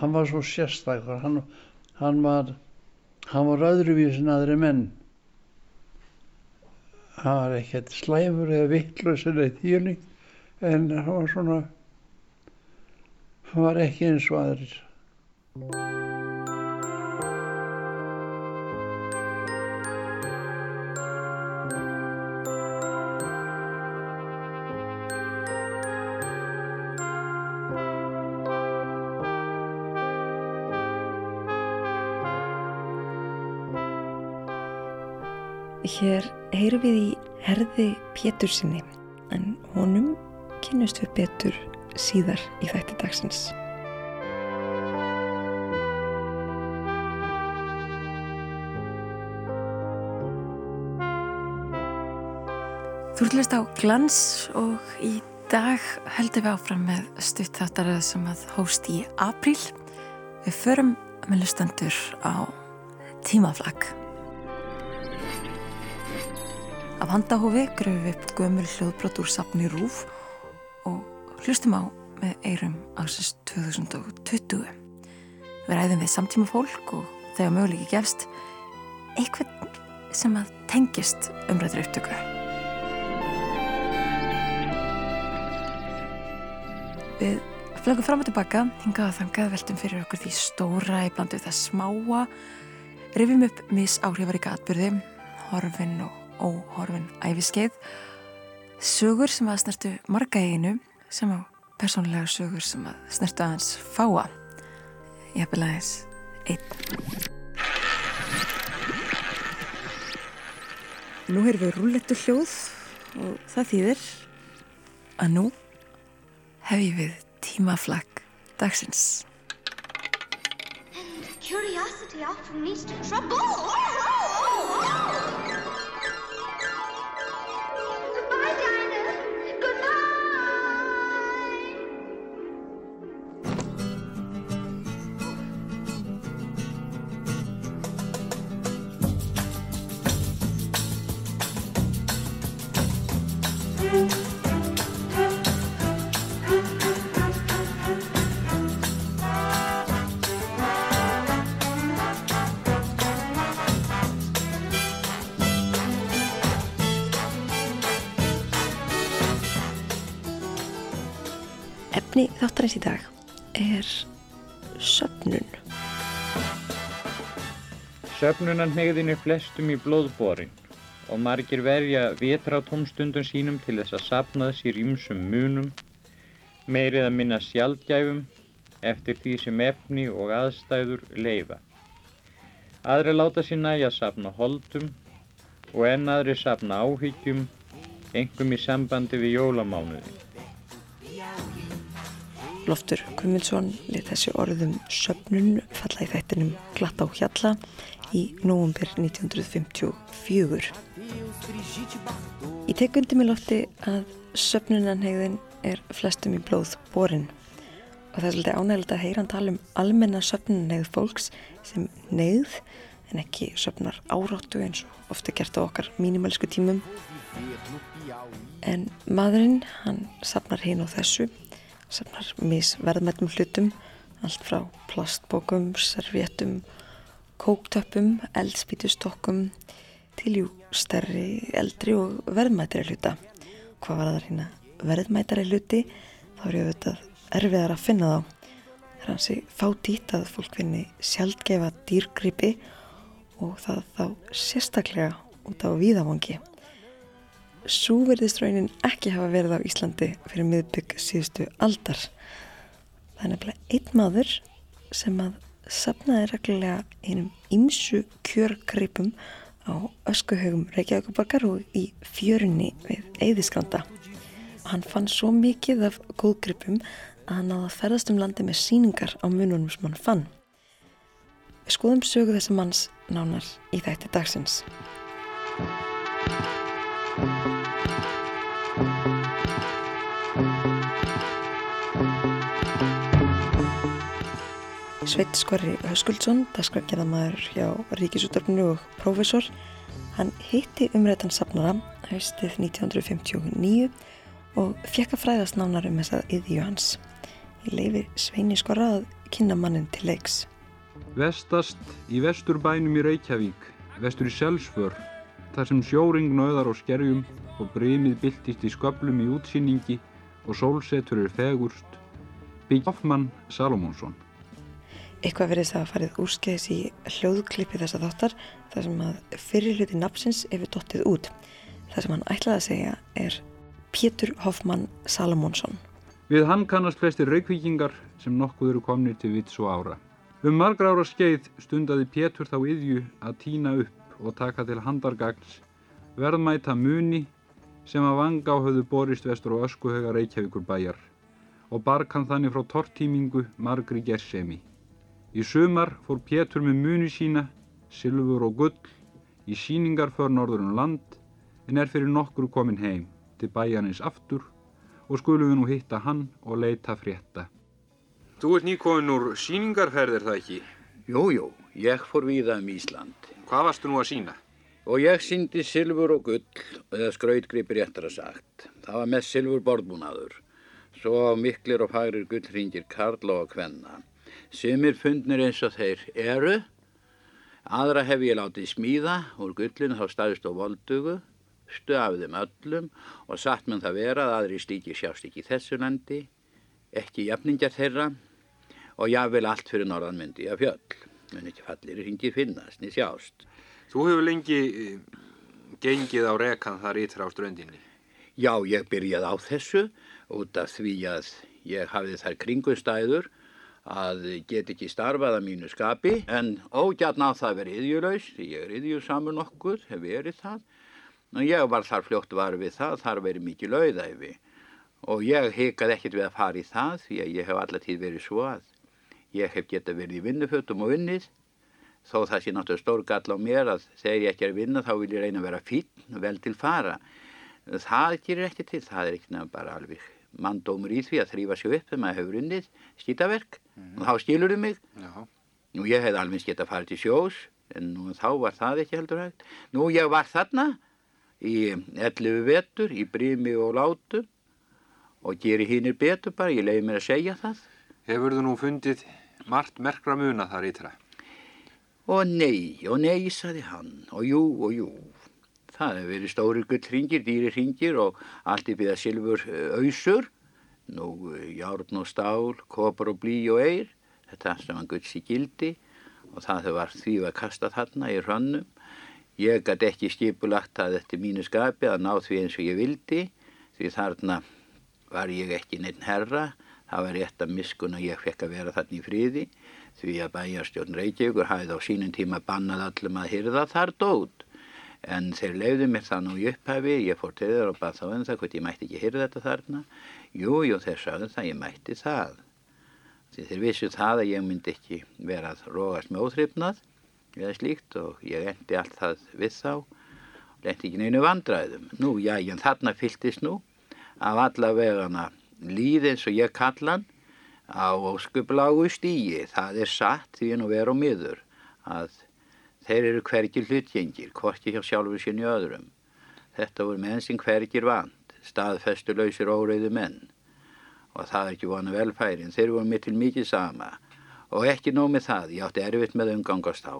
hann var svo sérstakar hann, hann var hann var öðruvísin aðri menn. Hann var ekkert slæmur eða vittlust eða þýrning en hann var svona hann var ekki eins og aðrir Hér heyrum við í herði Pétursinni en honum kynust við betur síðar í þætti dagsins. Þú hlust á glans og í dag höldum við áfram með stuttþáttarað sem að hóst í apríl. Við förum með lustandur á tímaflag. Handahófi gröfum við upp gömul hljóðbrot úr sapni Rúf og hlustum á með eirum ásins 2020. Við ræðum við samtíma fólk og þegar möguleiki gefst eitthvað sem að tengist umræður upptöku. Við flögum fram og tilbaka, hingað að þangað veltum fyrir okkur því stóra í blandu það smáa, rifjum upp mis áhrifaríka atbyrði, horfin og óhorfin æfiskeið sögur sem að snertu marga einu sem á persónulega sögur sem að snertu aðeins fáa. Ég hef aðeins einn. Nú erum við rúllettu hljóð og það þýðir að nú hef ég við tímaflag dagsins. And curiosity often leads to trouble Söpnunarnegðin er flestum í blóðborin og margir verja vetra á tómstundum sínum til þess að sapnaða sér ímsum munum, meirið að minna sjálfgæfum eftir því sem efni og aðstæður leifa. Aðri láta sér næja að sapna holdum og enn aðri sapna áhyggjum, engum í sambandi við jólamánuði. Loftur Kumilsson lit þessi orðum söpnun falla í þættinum glatt á hjalla í nógumbir 1954. Ég tek undir með lofti að söpnunanhegðin er flestum í blóð borin og það er svolítið ánægilegt að heyra hann tala um almenna söpnunanhegð fólks sem neyð en ekki söpnar áráttu eins og ofta gert á okkar mínimalsku tímum. En maðurinn, hann sapnar hinn á þessu safnar misverðmættum hlutum allt frá plastbókum, servéttum kóktöppum, eldspítustokkum til jú stærri, eldri og verðmættari hluta. Hvað var það hérna? Verðmættari hluti þá er ég auðvitað erfiðar að finna þá. Það er hansi fádít að fólk finni sjálfgefa dýrgripi og það þá sérstaklega út á víðavangi. Svo verðist raunin ekki hafa verið á Íslandi fyrir miðbygg síðustu aldar. Það er nefnilega einn maður sem að sapnaði reglulega einum ymsu kjörgripum á öskuhaugum Reykjavíkuborgar og í fjörunni við Eðiskranda. Hann fann svo mikið af góðgripum að hann náða að ferðast um landi með síningar á mununum sem hann fann. Við skoðum sögu þessa manns nánar í þætti dagsins. Sveit Skvarri Höskuldsson, dasgrækjaðamæður hjá Ríkisúttarpinu og prófessor, hann hitti umrættan safnara haustið 1959 og fekk að fræðast nánar um þessað yðju hans. Ég leifi Sveini Skorra að kynna mannin til leiks. Vestast í vesturbænum í Reykjavík, vestur í Selsför, þar sem sjóring nöðar á skerjum og brimið byltist í sköplum í útsýningi og sólsetur er fegurst, byggja Hoffmann Salomonsson. Eitthvað verið það að farið úrskeiðis í hljóðklippi þessa þáttar þar sem að fyrir hluti napsins hefur dottið út. Það sem hann ætlaði að segja er Pétur Hoffmann Salomonsson. Við hann kannast flestir reykvíkingar sem nokkuð eru komnir til vits og ára. Um margra ára skeið stundaði Pétur þá yðju að týna upp og taka til handargagns verðmæta muni sem að vanga á höfðu borist vestur og öskuhauga Reykjavíkur bæjar og bark hann þannig frá tortímingu margri gersemi. Í sumar fór Pétur með muni sína, silfur og gull, í síningar för norður um land en er fyrir nokkru komin heim til bæjanins aftur og skulum við nú hitta hann og leita frétta. Þú ert nýkomin úr síningarferðir það ekki? Jú, jú, ég fór víða um Ísland Hvað varstu nú að sína? og ég síndi silfur og gull, eða skrautgripir réttar að sagt. Það var með silfur borðbúnaður, svo miklir og fagrir gullringir karla og kvenna. Sumir fundnir eins og þeir eru, aðra hef ég látið smíða úr gullinu þá staðist og voldugu, stu af þeim öllum og satt menn það vera að aðri stíki sjást ekki í þessu landi, ekki jafningjar þeirra og jável allt fyrir norðan myndi að fjöll. Mun ekki fallir hringir finnast, niður sjást. Þú hefur lengi eh, gengið á rekan þar ytra á ströndinni. Já, ég byrjaði á þessu út af því að ég hafði þær kringustæður að get ekki starfað að mínu skapi en ógjarn á það verið yðjulaus, því ég er yðjusamur nokkur, hef verið það. Og ég var þar fljótt var við það, þar verið mikið lauðæfi og ég hikaði ekkert við að fara í það því að ég hef allatíð verið svo að ég hef getað verið í vinnufötum og vinnið þó það sé náttúrulega stór gall á mér að þegar ég ekki er að vinna þá vil ég reyna að vera fín, vel til fara. Það gerir ekki til, það er ekki nefn bara alveg manndómur í því að þrýfa sér upp þegar maður hefur unnið skýtaverk og þá skilur þau mig. Já. Nú ég hef alveg geta farið til sjós en nú þá var það ekki heldur hægt. Nú ég var þarna í 11 vetur í brími og látum og geri hinnir betur bara, ég leiði mér að segja það. Hefur þú nú fundið margt merkra muna þar ytra? Og nei, og nei, saði hann, og jú, og jú. Það hefur verið stóri gullringir, dýri ringir og allt í byggða silfur auðsur, nú eh, járn og stál, kopar og blí og eir, þetta sem hann gulls í gildi og það hefur var því að kasta þarna í hrönnum. Ég gæti ekki skipulagt að þetta mínu skapi að ná því eins og ég vildi, því þarna var ég ekki neitt herra, það var rétt að miskun að ég fekk að vera þarna í friði, því að bæjarstjórn Reykjavíkur hafið á sínum tíma bannað allum að hyrða þar dót. En þeir leiðu mér það nú í upphæfi, ég fór til þeir og bað þá en það hvort ég mætti ekki hyrða þetta þarna. Jú, jú, þeir sagðu það, ég mætti það. Því þeir vissu það að ég myndi ekki vera að rógast með óþryfnað eða slíkt og ég endi allt það við þá, lendi ekki neinu vandræðum. Nú, já, en þarna fylltist nú af alla vegana líð eins og ég kallan á óskuplágu stíi. Það er satt því að vera á miður að þeir eru hvergir hlutgengir, hvorki hjá sjálfur sinni öðrum. Þetta voru menn sem hvergir vand, staðfestulausir óreiðu menn og það er ekki vonu velfærin. Þeir voru mitt til mikið sama og ekki nóg með það, ég átti erfitt með umgangast á.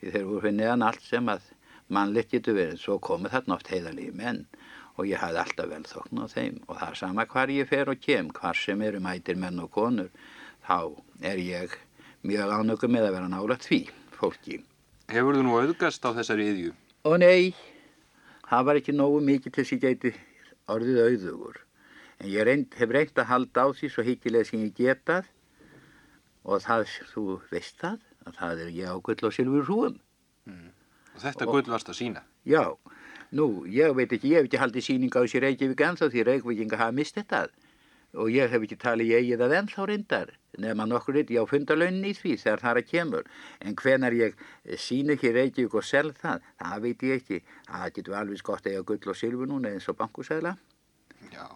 Því þeir voru fyrir neðan allt sem að mannleitt getur verið, svo komu þarna oft heiðalífi menn og ég hafði alltaf vel þokn á þeim og það er sama hvar ég fer og kem, hvar sem eru mætir menn og konur, þá er ég mjög ánöku með að vera nálægt því, fólki. Hefur þú nú auðgast á þessari yðju? Og nei, það var ekki nógu mikið til þess að ég gæti orðið auðugur. En ég reynd, hef reynd að halda á því svo hyggilega sem ég getað og það, þú veist það, að það er ég á gull og silfur hrúum. Og þetta gull varst að sína? Já, nú, ég veit ekki, ég hef ekki haldið síninga á sér Reykjavík ennþá því Reykjavíkinga hafa mist þetta og ég hef ekki talið ég eigið það ennþá reyndar nema nokkur eitt, ég á fundalaunin í því þegar það er að kemur en hvenar ég síni ekki Reykjavík og selð það, það veit ég ekki það getur alveg gott að eiga gull og silfur núna eins og bankusæla Já.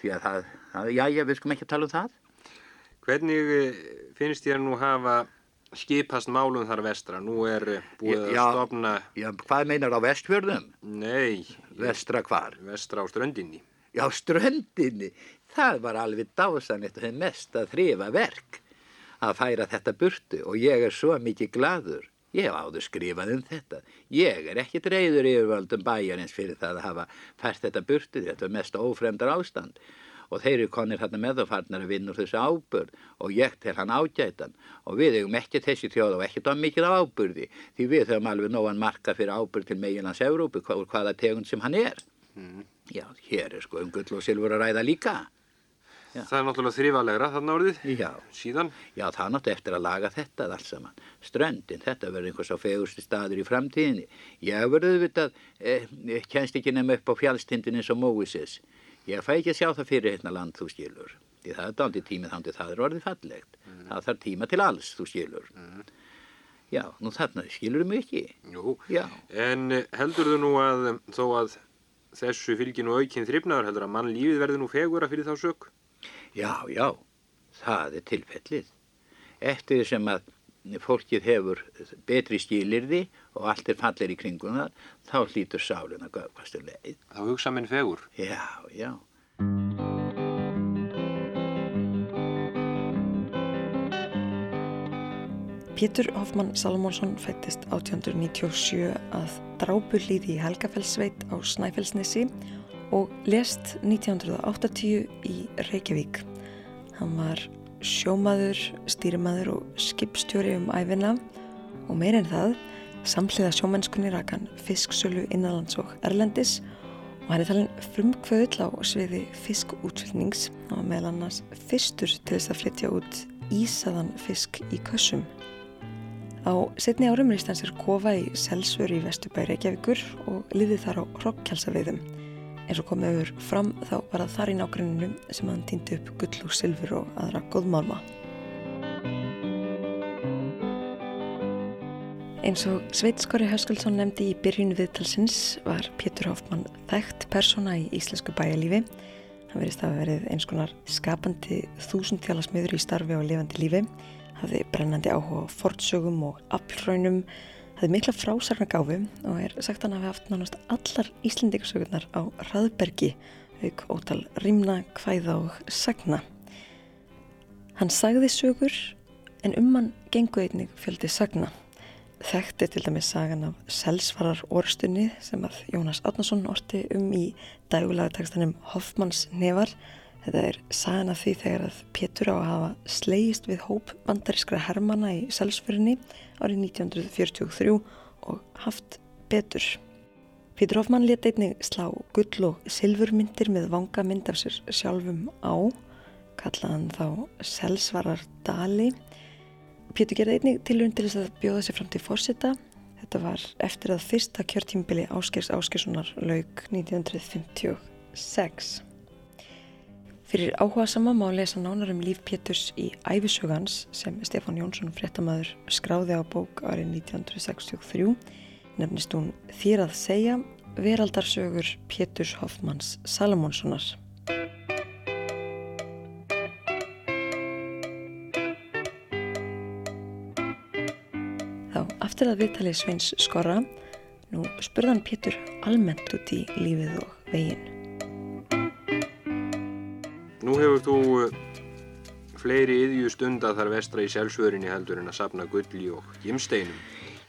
því að það, það já, já, við skum ekki að tala um það Hvernig eh, finnst þér nú hafa skipast málum þar vestra? Nú er eh, búið að Já. stofna, Já, hvað meinar á vestfjörðum? nei, Vestra hvar? vestra á ströndinni. Já, ströndinni, það var alveg dásanlegt og þeim mest að þrifa verk að færa þetta burtu og ég er svo mikið gladur. Ég hef áður skrifað um þetta. Ég er ekkit reyður yfirvöldum bæjarins fyrir það að hafa fært þetta burtu, þetta er mest ófremdar ástand og þeir eru konir hérna með og farnar að vinna úr þessu ábyrð og ég til hann ágætan og við hefum ekki þessi þjóð og ekkert á mikið á ábyrði því við höfum alveg nógan marka fyrir ábyrð til meginlands Európu hvað, hvaða tegund sem hann er. Mm. Já, hér er sko um gull og silfur að ræða líka. Já. Það er náttúrulega þrývalegra þarna orðið, já. síðan? Já, það er náttúrulega eftir að laga þetta allt saman. Ströndin, þetta verður einhvers á fegursti staður í framtíðinni. Ég verður auðvitað, eh, kennst ekki nefn upp á fjálstindin eins og Móises. Ég fæ ekki að sjá það fyrir hérna land, þú skilur. Því það er daldi tímið þannig, það er orðið fallegt. Mm. Það þarf tíma til alls, þú skilur. Mm. Já, nú þarna skilur þau mikið. Jú, já. en eh, heldur þú nú að þó að þessu fylginu aukinn þryfnaður heldur að mann lífið verður nú fegura fyrir þá sök? Já, já, það er tilfellið. Eftir sem að fólkið hefur betri stílirði og allt er fallir í kringuna, þá hlýtur sálun að göfast um leið. Þá hugsa minn fegur? Já, já. Pétur Hoffmann Salomonsson fættist 1897 að drábullíði í Helgafellsveit á Snæfellsnesi og lest 1980 í Reykjavík. Hann var sjómaður, stýrimaður og skipstjóri um æfina og meirinn það samhliða sjómennskunni rakan fisksölu innanlands og erlendis og hann er talin frumkvöðl á sviði fiskútfylnings og meðal annars fyrstur til þess að flytja út ísaðan fisk í kössum. Á setni árum reist hann sér kofa í Selsvör í Vesturbæri Reykjavíkur og liði þar á Rokkjálsaveiðum eins og komið yfir fram þá var það þar í nákvæminu sem hann týndi upp gull og sylfur og aðra góðmálma. Eins og Sveitskori Höskuldsson nefndi í byrjunu viðtalsins var Pétur Hoffmann þekkt persóna í íslensku bæjalífi. Hann verist að verið eins konar skapandi þúsundtjálasmiður í starfi á lifandi lífi, hafði brennandi áhuga á fortsögum og aflraunum, hafði mikla frásarna gáfi og er sagt hann að hafi haft nánast allar Íslendingarsögurnar á Raðbergi auk ótal rimna, kvæða og sagna. Hann sagði sögur en um hann gengu einnig fjöldi sagna. Þekkt er til dæmis sagan af Selsvarar orstunni sem að Jónas Átnason orti um í dægulagatekstanum Hoffmanns nefar Þetta er sagan af því þegar að Pétur á að hafa slegist við hóp bandarískra hermana í Selsfjörni árið 1943 og haft betur. Pétur Hoffmann leti einnig slá gull og silfurmyndir með vanga mynd af sér sjálfum á, kallaðan þá Selsvarar Dali. Pétur gerði einnig tilurinn til þess að bjóða sér fram til fórseta. Þetta var eftir að fyrsta kjörtímbili Áskers Áskerssonar laug 1956. Fyrir áhuga sama má lesa nánar um líf Péturs í æfisögans sem Stefán Jónsson fréttamaður skráði á bók árið 1963 nefnist hún Þýr að segja veraldarsögur Péturs Hoffmanns Salomonssonar. Þá aftur að viðtali Sveins Skorra nú spurðan Pétur almennt út í lífið og veginn. Nú hefur þú eh, fleiri yðju stundar þar vestra í sjálfsvörinni heldur en að sapna gulli og gimsteinum.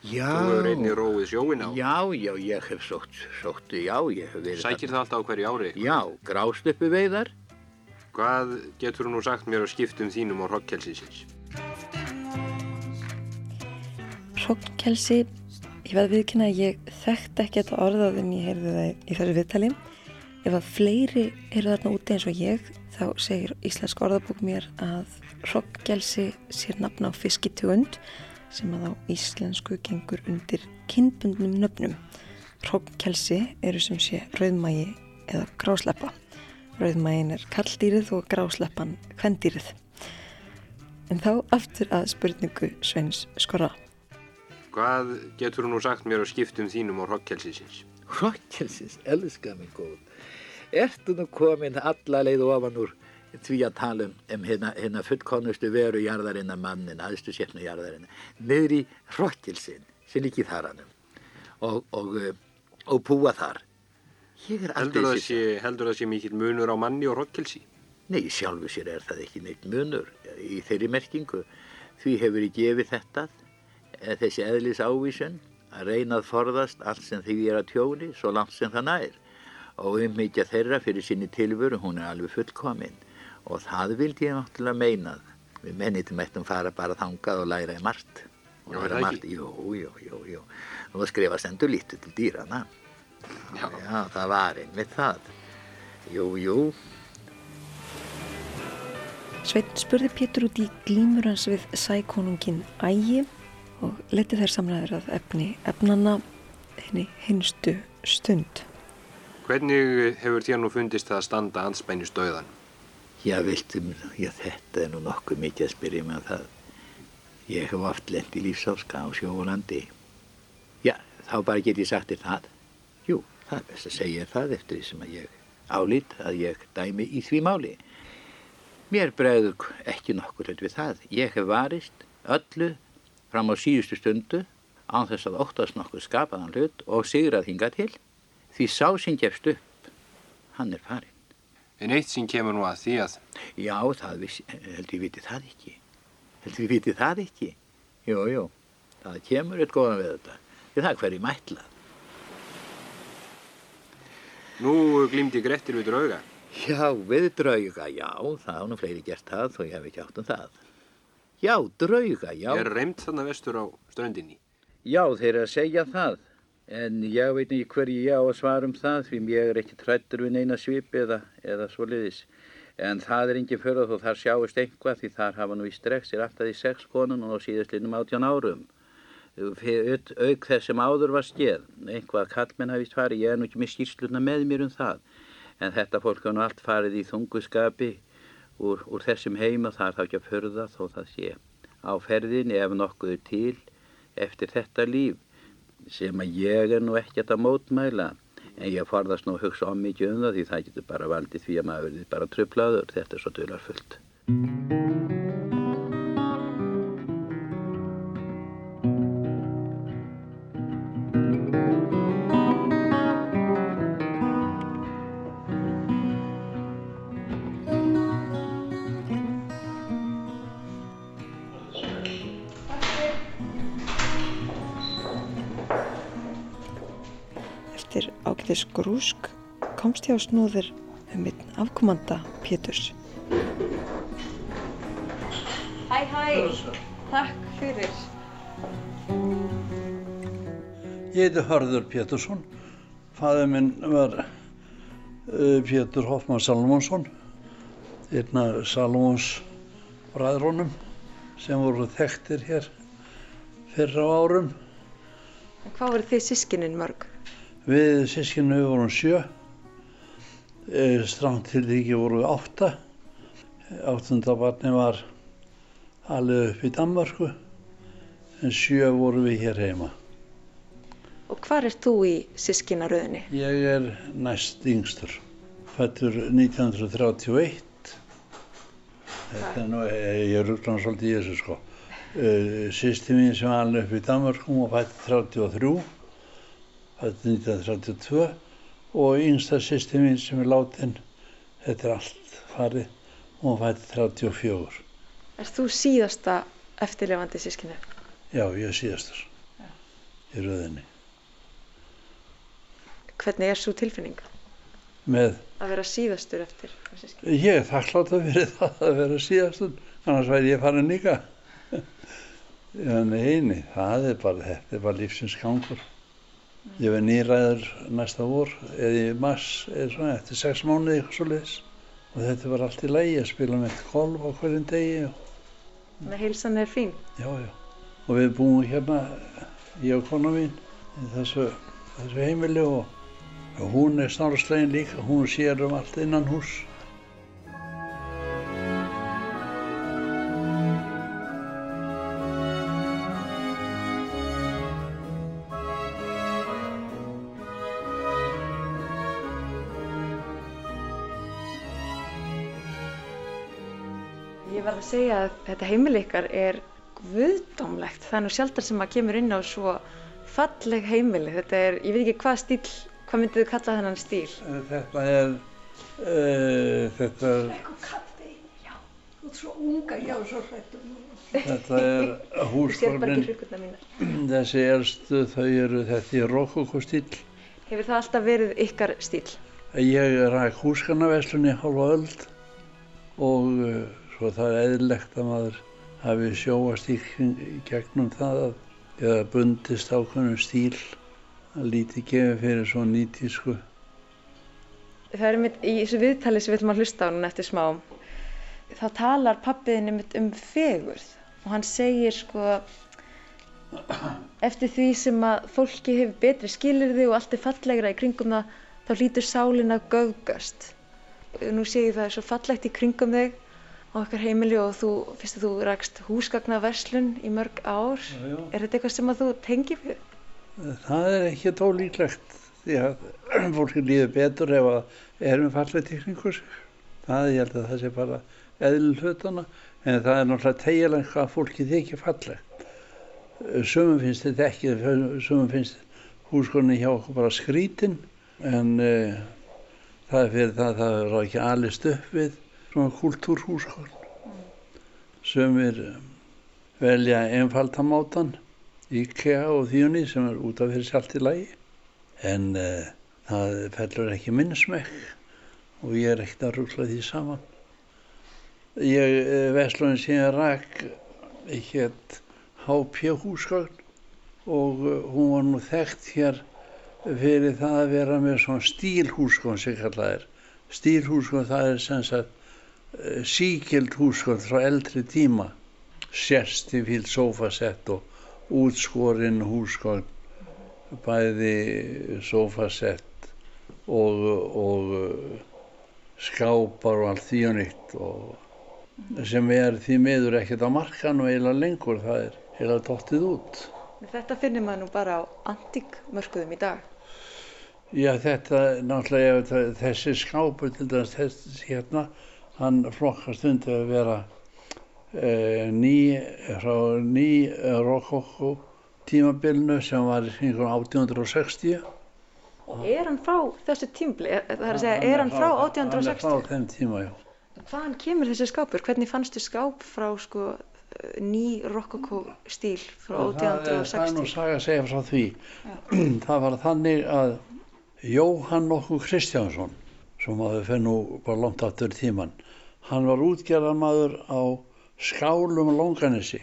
Já. Þú hefur einni róið sjóin á. Já, já, ég hef sótt, sótt, já, ég hef verið... Sækir það alltaf á hverju ári? Já, grástöppu veiðar. Hvað getur þú nú sagt mér á skiptum þínum á Rokkelsisins? Rokkkelsi, ég veið viðkynna að ég þekkt ekki þetta orðað en ég heyrði það í þessu viðtali. Ef að fleiri eru þarna úti eins og ég þá segir Íslensk orðabók mér að rokkgelsi sér nafna á fiskitugund sem að á íslensku gengur undir kynbundnum nöfnum. Rokkgelsi eru sem sé rauðmægi eða grásleppa. Rauðmægin er kalldýrið og grásleppan kvendýrið. En þá aftur að spurningu Sveins Skorra. Hvað getur þú nú sagt mér á skiptum þínum á rokkgelsisins? Rokkelsins, elskar mig góð ertu nú komin alla leið ofan úr því að tala um, um hérna, hérna fullkonustu veru jarðarinnar mannin, aðstu sérna jarðarinnar, niður í hrokkilsinn sem líki þar hannum og, og, eh, og búa þar. Heldur það sé, sé mikill munur á manni og hrottkelsi? Nei, sjálfu sér er það ekki neitt munur í þeirri merkingu. Því hefur ég gefið þetta, eh, þessi eðlis ávísun, að reyna að forðast allt sem því er að tjóni, svo langt sem það nær. Og ummyggja þeirra fyrir sinni tilvöru, hún er alveg fullkomin. Og það vildi ég náttúrulega meinað. Við mennitum ættum fara bara þangað og læra í margt. Og Já, er læra það margt, jú, jú, jú, jú. Nú skrifa stendur lítið til dýrana. Já. Já, það var einmitt það. Jú, jú, Sveinn spurði Pétur út í glímur hans við sækonungin ægi og leti þær samræður að efni efnana henni hinstu stund. Hvernig hefur þér nú fundist það að standa anspænist döðan? Já, viltum, já, þetta er nú nokkuð mikið að spyrja mig um það. Ég hef oft lent í lífsáska á sjóulandi. Já, þá bara get ég sagt þér það. Jú, það er best að segja það eftir því sem að ég álít að ég dæmi í því máli. Mér bregður ekki nokkur hlut við það. Ég hef varist öllu fram á síðustu stundu án þess að óttast nokkuð skapaðan hlut og sigrað hinga til. Því sá sem gefst upp, hann er farinn. En eitt sem kemur nú að því að Já, það vissi, held ég viti það ekki. Held ég viti það ekki. Jú, jú, það kemur eitt góðan við þetta. Því það er hverju mætlað. nú glýmdi Grettir við drauga. Já, við drauga, já, það er nú fleiri gert það þó ég hef ekki átt um það. Já, drauga, já. Ég er reymt þarna vestur á ströndinni. Já, þeir eru að segja það. En ég veit ekki hverju ég á að svara um það því ég er ekki trættur við neina svipi eða, eða svoleiðis. En það er engin fyrir þó þar sjáist einhvað því þar hafa nú í strekk sér alltaf í sex konun og á síðastlinnum átján árum. Auk auk þess sem áður var skeð, einhvað kallmenn hafist farið, ég er nú ekki með skýrsluna með mér um það. En þetta fólk hafa nú allt farið í þunguskapi úr, úr þessum heima, það er þá ekki að förða þó það sé á ferðinni ef nokkuð er til eftir þetta líf sem að ég er nú ekkert að mótmæla en ég forðast nú að hugsa om mikið um það því það getur bara valdið því að maður verður bara tröflaður, þetta er svo dularfullt. Grúsk komst ég á snúður um einn afkomanda Péturs. Hæ, hæ, takk fyrir. Ég heiti Hörður Pétursson. Fæður minn var uh, Pétur Hoffmann Salomonsson, einn af Salomons bræðrónum sem voru þekktir hér fyrra á árum. Hvað voru þið sískinin mörg? Við sískinu vorum sjö, e, strangt til því voru við átta. Áttunda barni var alveg upp í Danmarku, en sjö voru við hér heima. Og hvað er þú í sískinaröðinni? Ég er næst yngstur, fættur 1931. Þetta er nú, ég, ég ruggla hann svolítið í þessu sko. Uh, Sýsti mín sem var alveg upp í Danmarkum og fætti 33, fætti 1932 og yngsta sýsti mín sem er látin, þetta er allt farið, hún fætti 34. Er þú síðasta eftirlefandi sískinu? Já, ég er síðastur í röðinni. Hvernig er svo tilfinning Með, að vera síðastur eftir sískinu? ég er þakklátt að fyrir það að vera síðastur, annars væri ég farin líka. Já, nei, nei, það er bara, þetta er bara lífsins gangur. Ég verð nýræður næsta vor, eða í mars, eða svona, eftir sex mánuði, eitthvað svo leiðis. Og þetta var allt í lagi, að spila með golf á hverjum degi Þannig að heilsan er fín. já, já. Og við búum hérna, ég og kona mín, í þessu, þessu heimili og, og hún er snáraslegin líka, hún sér um allt innan hús. Segja að þetta heimili ykkar er guðdómlegt. Það er nú sjaldar sem maður kemur inn á svo falleg heimili. Þetta er, ég veit ekki hvað stíl Hvað myndið þið kalla þennan stíl? Eh, Þetta er, uh, þetta, Eitthvað kaffi, já. Þú ert svo unga, já, svo hrættum. þetta er mínar. þessi elstu, þau eru þetta í rokokostíl. Hefur það alltaf verið ykkar stíl? Ég ræk húsgarnaverslun í hálfa öld og uh, svo það er eðlilegt að maður hafi sjóast í, gegnum það að eða bundist ákveðnum stíl að lítið gefið fyrir svo nýtísku. Það er mitt í þessu viðtali sem við ætlum að hlusta á núna eftir smá. Þá talar pappiðin um fegurð og hann segir sko eftir því sem að fólki hefur betri skilirði og allt er fallegra í kringum það þá hlýtur sálin að göfgast. Nú sé ég það er svo fallegt í kringum þig á okkar heimili og þú, fyrst að þú rakst húsgagnaverslun í mörg ár. Já, já. Er þetta eitthvað sem að þú tengir við? Það er ekki tólíklegt því að fólki líður betur ef að erum fallið í kringu sig. Það ég held að það sé bara eðl hlutana en það er náttúrulega tegilega hvað fólki þykir fallegt. Sumum finnst þetta ekki, sumum finnst húskonni hjá okkur bara skrítin en uh, það er fyrir það að það er ekki alist upp við svona kultúrhúskon. Sumir eh, velja einfaldamátan IKEA og þjóni sem er út af fyrir sjálft í lagi en uh, það fellur ekki minn smekk og ég er ekkert að ruggla því saman. Ég, uh, Vestlunum sem ég rak, hétt HP húsgagn og hún var nú þekkt hér fyrir það að vera með svona stílhúsgagn sem kallað er. Stílhúsgagn það er sem sagt uh, síkild húsgagn frá eldri tíma, sérsti fíl sofasett og útskorinn húsgagn, bæði sofasett og, og uh, skápar og allt því og nýtt og sem er því miður ekkert á markan og eiginlega lengur, það er eiginlega dottið út. Þetta finnir maður nú bara á antíkmörkuðum í dag. Já, þetta, náttúrulega, þessi skápur til dæmis þessi hérna, hann flokkast undir að vera e, ný, frá ný rokokko tímabilinu sem var í kringum 1860. Er hann frá þessu tímbli? Það er að segja, er hann frá Hann er 1860? frá þeim tíma, já. Hvaðan kemur þessi skápur? Hvernig fannstu skáp frá sko ný rokokó stíl frá Og það, er- nú 1860? saga að segja frá því. það var þannig að Jóhann nokkuð Kristjánsson, sem að við nú bara langt aftur tíman, hann var útgerðarmaður á skálum Longanesi.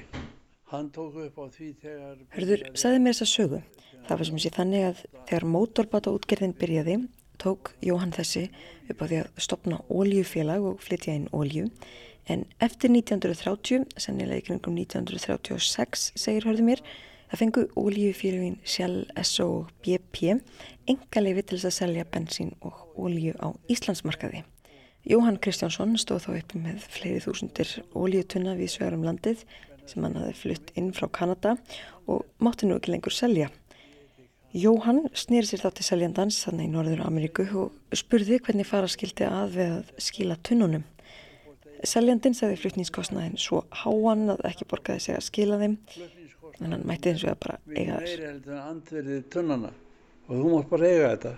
Hann tók upp á því þegar... Hörður, sagði mér þessa sögu. Það var sem sé þannig að þegar mótorbáta útgerðin byrjaði, tók Jóhann þessi upp á því að stopna óljufélag og flytja inn ólju. En eftir 1930, sennilega í kringum 1936, segir hörðu mér, það fengu óljufélagin Shell, SO og BP enga leifi til þess að selja bensín og ólju á Íslandsmarkaði. Jóhann Kristjánsson stóð þá uppi með fleiri þúsundir óljutunna við svegarum landið sem hann hafði flutt inn frá Kanada og mátti nú ekki lengur selja. Jóhann snýri sér þá til seljandans þannig í Norður Ameríku og spurði hvernig fara skildi að við að skila tunnunum. Seljandinn sagði flutningskostnaðin svo háan að ekki borgaði sig að skila þeim en hann mætti eins og bara eiga þess. Meiri heldur en andverðið tunnana og þú mátt bara eiga þetta.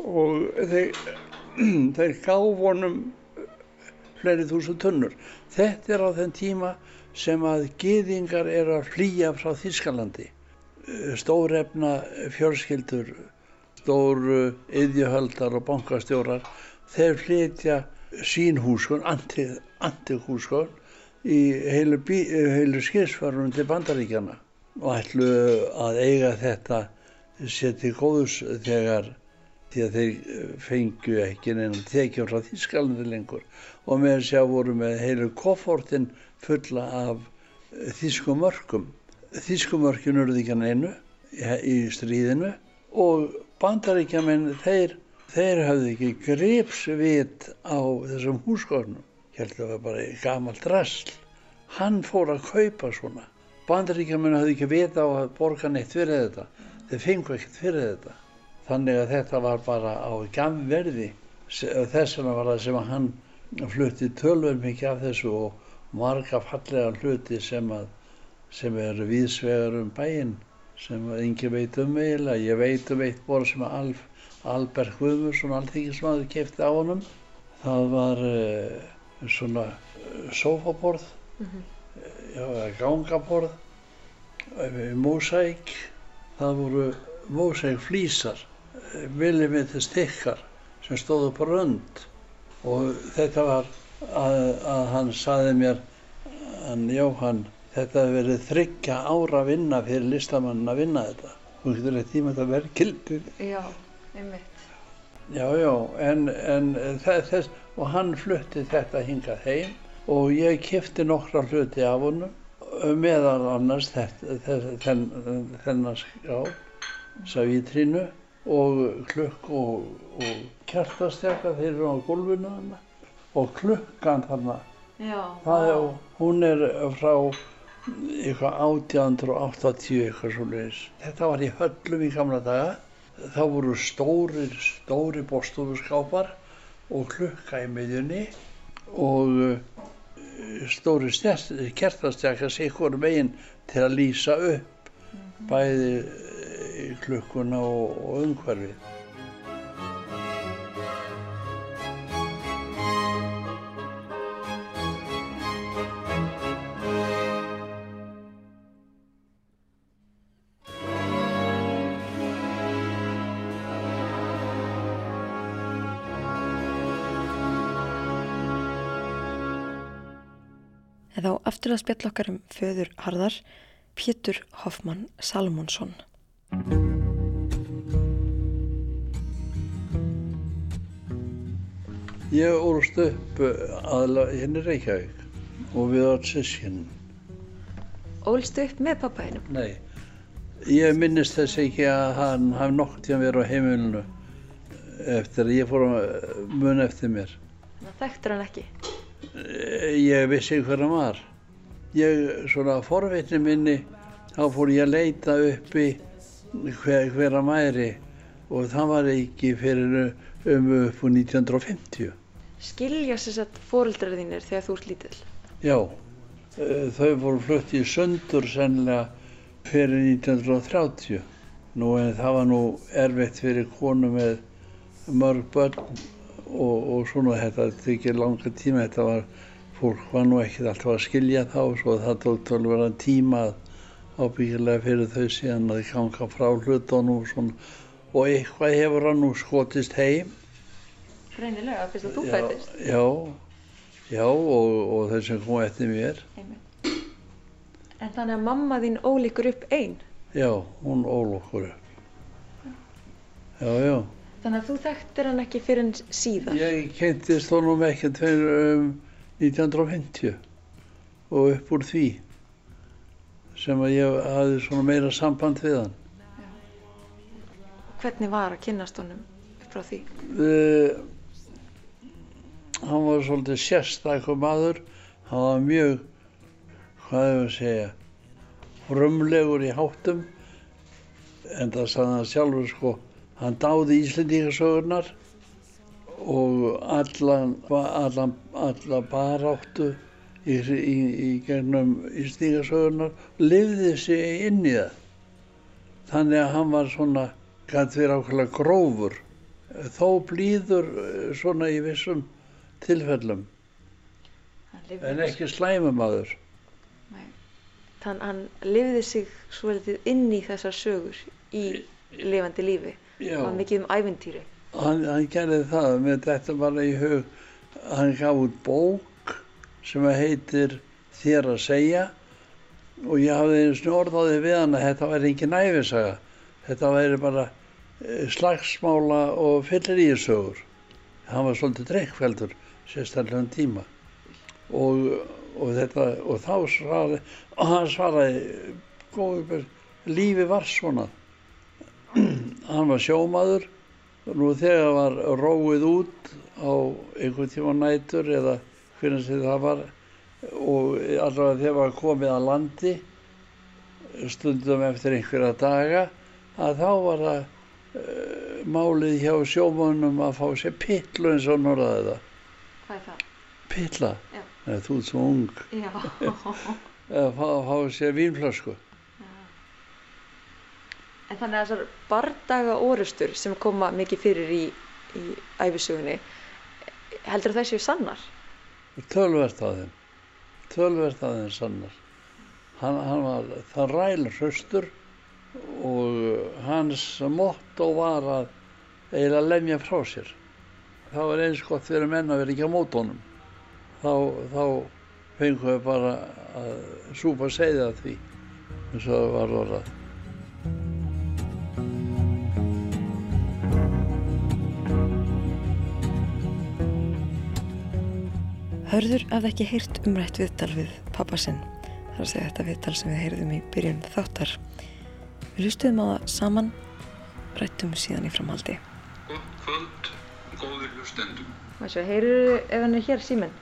Og þeir, þeir gáf honum fleiri þúsund tunnur. Þetta er á þenn tíma sem að gyðingar eru að flýja frá Þískalandi. Stórefna fjörskildur, stór yðjuhöldar og bankastjórar, þeir flytja sín húskon, antihúskon, í heilu, heilu skilsvarum til bandaríkjana og ætlu að eiga þetta sér til góðus þegar því að þeir fengju ekki neina tekjum frá Þískalandi lengur og með þess að voru með heilu koffortin fulla af þýskum mörkum. Þýskum mörkin urðu ekki að neinu í stríðinu og bandaríkjamenn þeir, þeir hafði ekki gripsvit á þessum húsgórnum. Heldur það var bara gamalt drasl. Hann fór að kaupa svona. Bandaríkjamenn hafði ekki vita á að borga neitt fyrir þetta. Þeir fengu ekkert fyrir þetta. Þannig að þetta var bara á gamverði. Þess vegna var það sem að hann flutti tölver mikið af þessu og marga fallega hluti sem, að, sem eru viðsvegar um bæinn sem engin veit um eiginlega. Ég veit um eitt borð sem alf, Albert Guðmursson, alþingismadur, kefti á honum. Það var uh, svona uh, sófaborð, já, eða gangaborð, mósæk. Það voru mósæk flýsar, millimetri stikkar sem stóðu upp á rönd. Og þetta var að, að hann saði mér, hann Jóhann, þetta hefur verið þryggja ára vinna fyrir listamann að vinna þetta. Þú getur eitt tíma þetta verkildið. Já, einmitt. Já, já, en, en þe- þess, og hann flutti þetta hingað heim og ég kifti nokkra hluti af honum meðal annars þennan ská, savítrínu og klukk og, og kjartastjaka þeir eru á gólfinu þarna. Og klukkan þarna, Já, það er, hún er frá eitthvað 1880 eitthvað svo leiðis. Þetta var í höllum í gamla daga. Þá voru stórir, stóri bóstofuskápar og klukka í miðjunni og uh, stóri kertastjaka sikkur megin til að lýsa upp. Bæði uh, klukkuna og, og umhverfið. Þá aftur að spjall okkar um föður Harðar, Pétur Hoffmann Salmonsson. Ég ólst upp aðla hérna í Reykjavík og við átt sískinn. Ólstu upp með pappa hennum? Nei, ég minnist þess ekki að hann hafði nokk tíma verið á heimilinu eftir að ég fór að mun eftir mér. Það þekktur hann ekki. Ég vissi hver hann var. Ég, svona forvitni minni, þá fór ég að leita uppi hver, hver hann væri og það var ekki fyrir um upp úr 1950. Skilja sér sett fóreldrar þínir þegar þú ert lítill? Já, eh, þau voru flutt í sundur sennilega fyrir 1930. Nú en það var nú erfitt fyrir konu með mörg börn og, og svona þetta tekið langa tíma. Þetta var, fólk var nú ekkert alltaf að skilja þá svo það tók tölvara tíma ábyggilega fyrir þau síðan að ganga frá hlutunum og svona. Og eitthvað hefur hann nú skotist heim Greinilega, fyrst að þú fættist. Já, já og, og þeir sem kom eftir mér, Einmitt. En þannig að mamma þín ólíkur upp einn. já, hún ól okkur upp. Já, já, Þannig að þú þekktir hann ekki fyrir en síðar. ég kynntist honum ekkert fyrir um, 1950 og upp úr því sem að ég hafði svona meira samband við hann. Hvernig var að kynnast honum upp frá því? Uh, hann var svolítið sérstakur maður, hann var mjög, hvað hefur að segja, frumlegur í háttum, en það sagði hann sjálfur sko, hann dáði Íslendingasögurnar og allan, allan, allan baráttu í, í, í gegnum Íslendingasögurnar, lifði sig inn í það. Þannig að hann var svona, gæti verið ákveðlega grófur, þó blíður eh, svona í vissum tilfellum, en ekki slæmumadur. Þann, hann lifði sig svolítið inn í þessar sögur í lifandi lífi. Var mikið um æventýri. hann, hann gerði það með þetta bara í hug, hann gaf út bók sem heitir Þér að segja og ég hafði einu sinni orðaði við hann að þetta væri engin æfisaga, þetta væri bara eh, slagsmála og fylliríðsögur. Hann var svolítið drekkveldur, sérstaklega um tíma. Og, og, þetta, og þá svaraði, og hann svaraði, góður, lífi var svona. hann var sjómaður, nú þegar var róið út á einhvern tíma nætur eða hvernig sem það var og allavega þegar var komið að landi stundum eftir einhverja daga að þá var það uh, málið hjá sjómannum að fá sér pillu eins og norðaði það. Hvað er það? Pilla, Já. Nei, þú ert svo ung, Já. að fá, fá sér vínflösku. En þannig að þessar bardaga orustur sem koma mikið fyrir í, í æfisugunni, heldur það séu sannar? Tölvert af þeim. Tölvert af þeim sannar. Hann, hann var það ræl hraustur og hans motto var að eiginlega lemja frá sér. Það var eins gott fyrir menn að vera ekki á mótónum. Þá, þá fengum við bara að súpa segja því eins og það var orðað. Hörður hafði ekki heyrt umrætt viðtal við pappa sinn. Það er að segja þetta viðtal sem við heyrðum í byrjun þáttar. Við hlustuðum á það saman, rættum síðan í framhaldi. Gott kvöld, góðir hlustendum. Má sjá, heyrðu ef hann er hér síminn?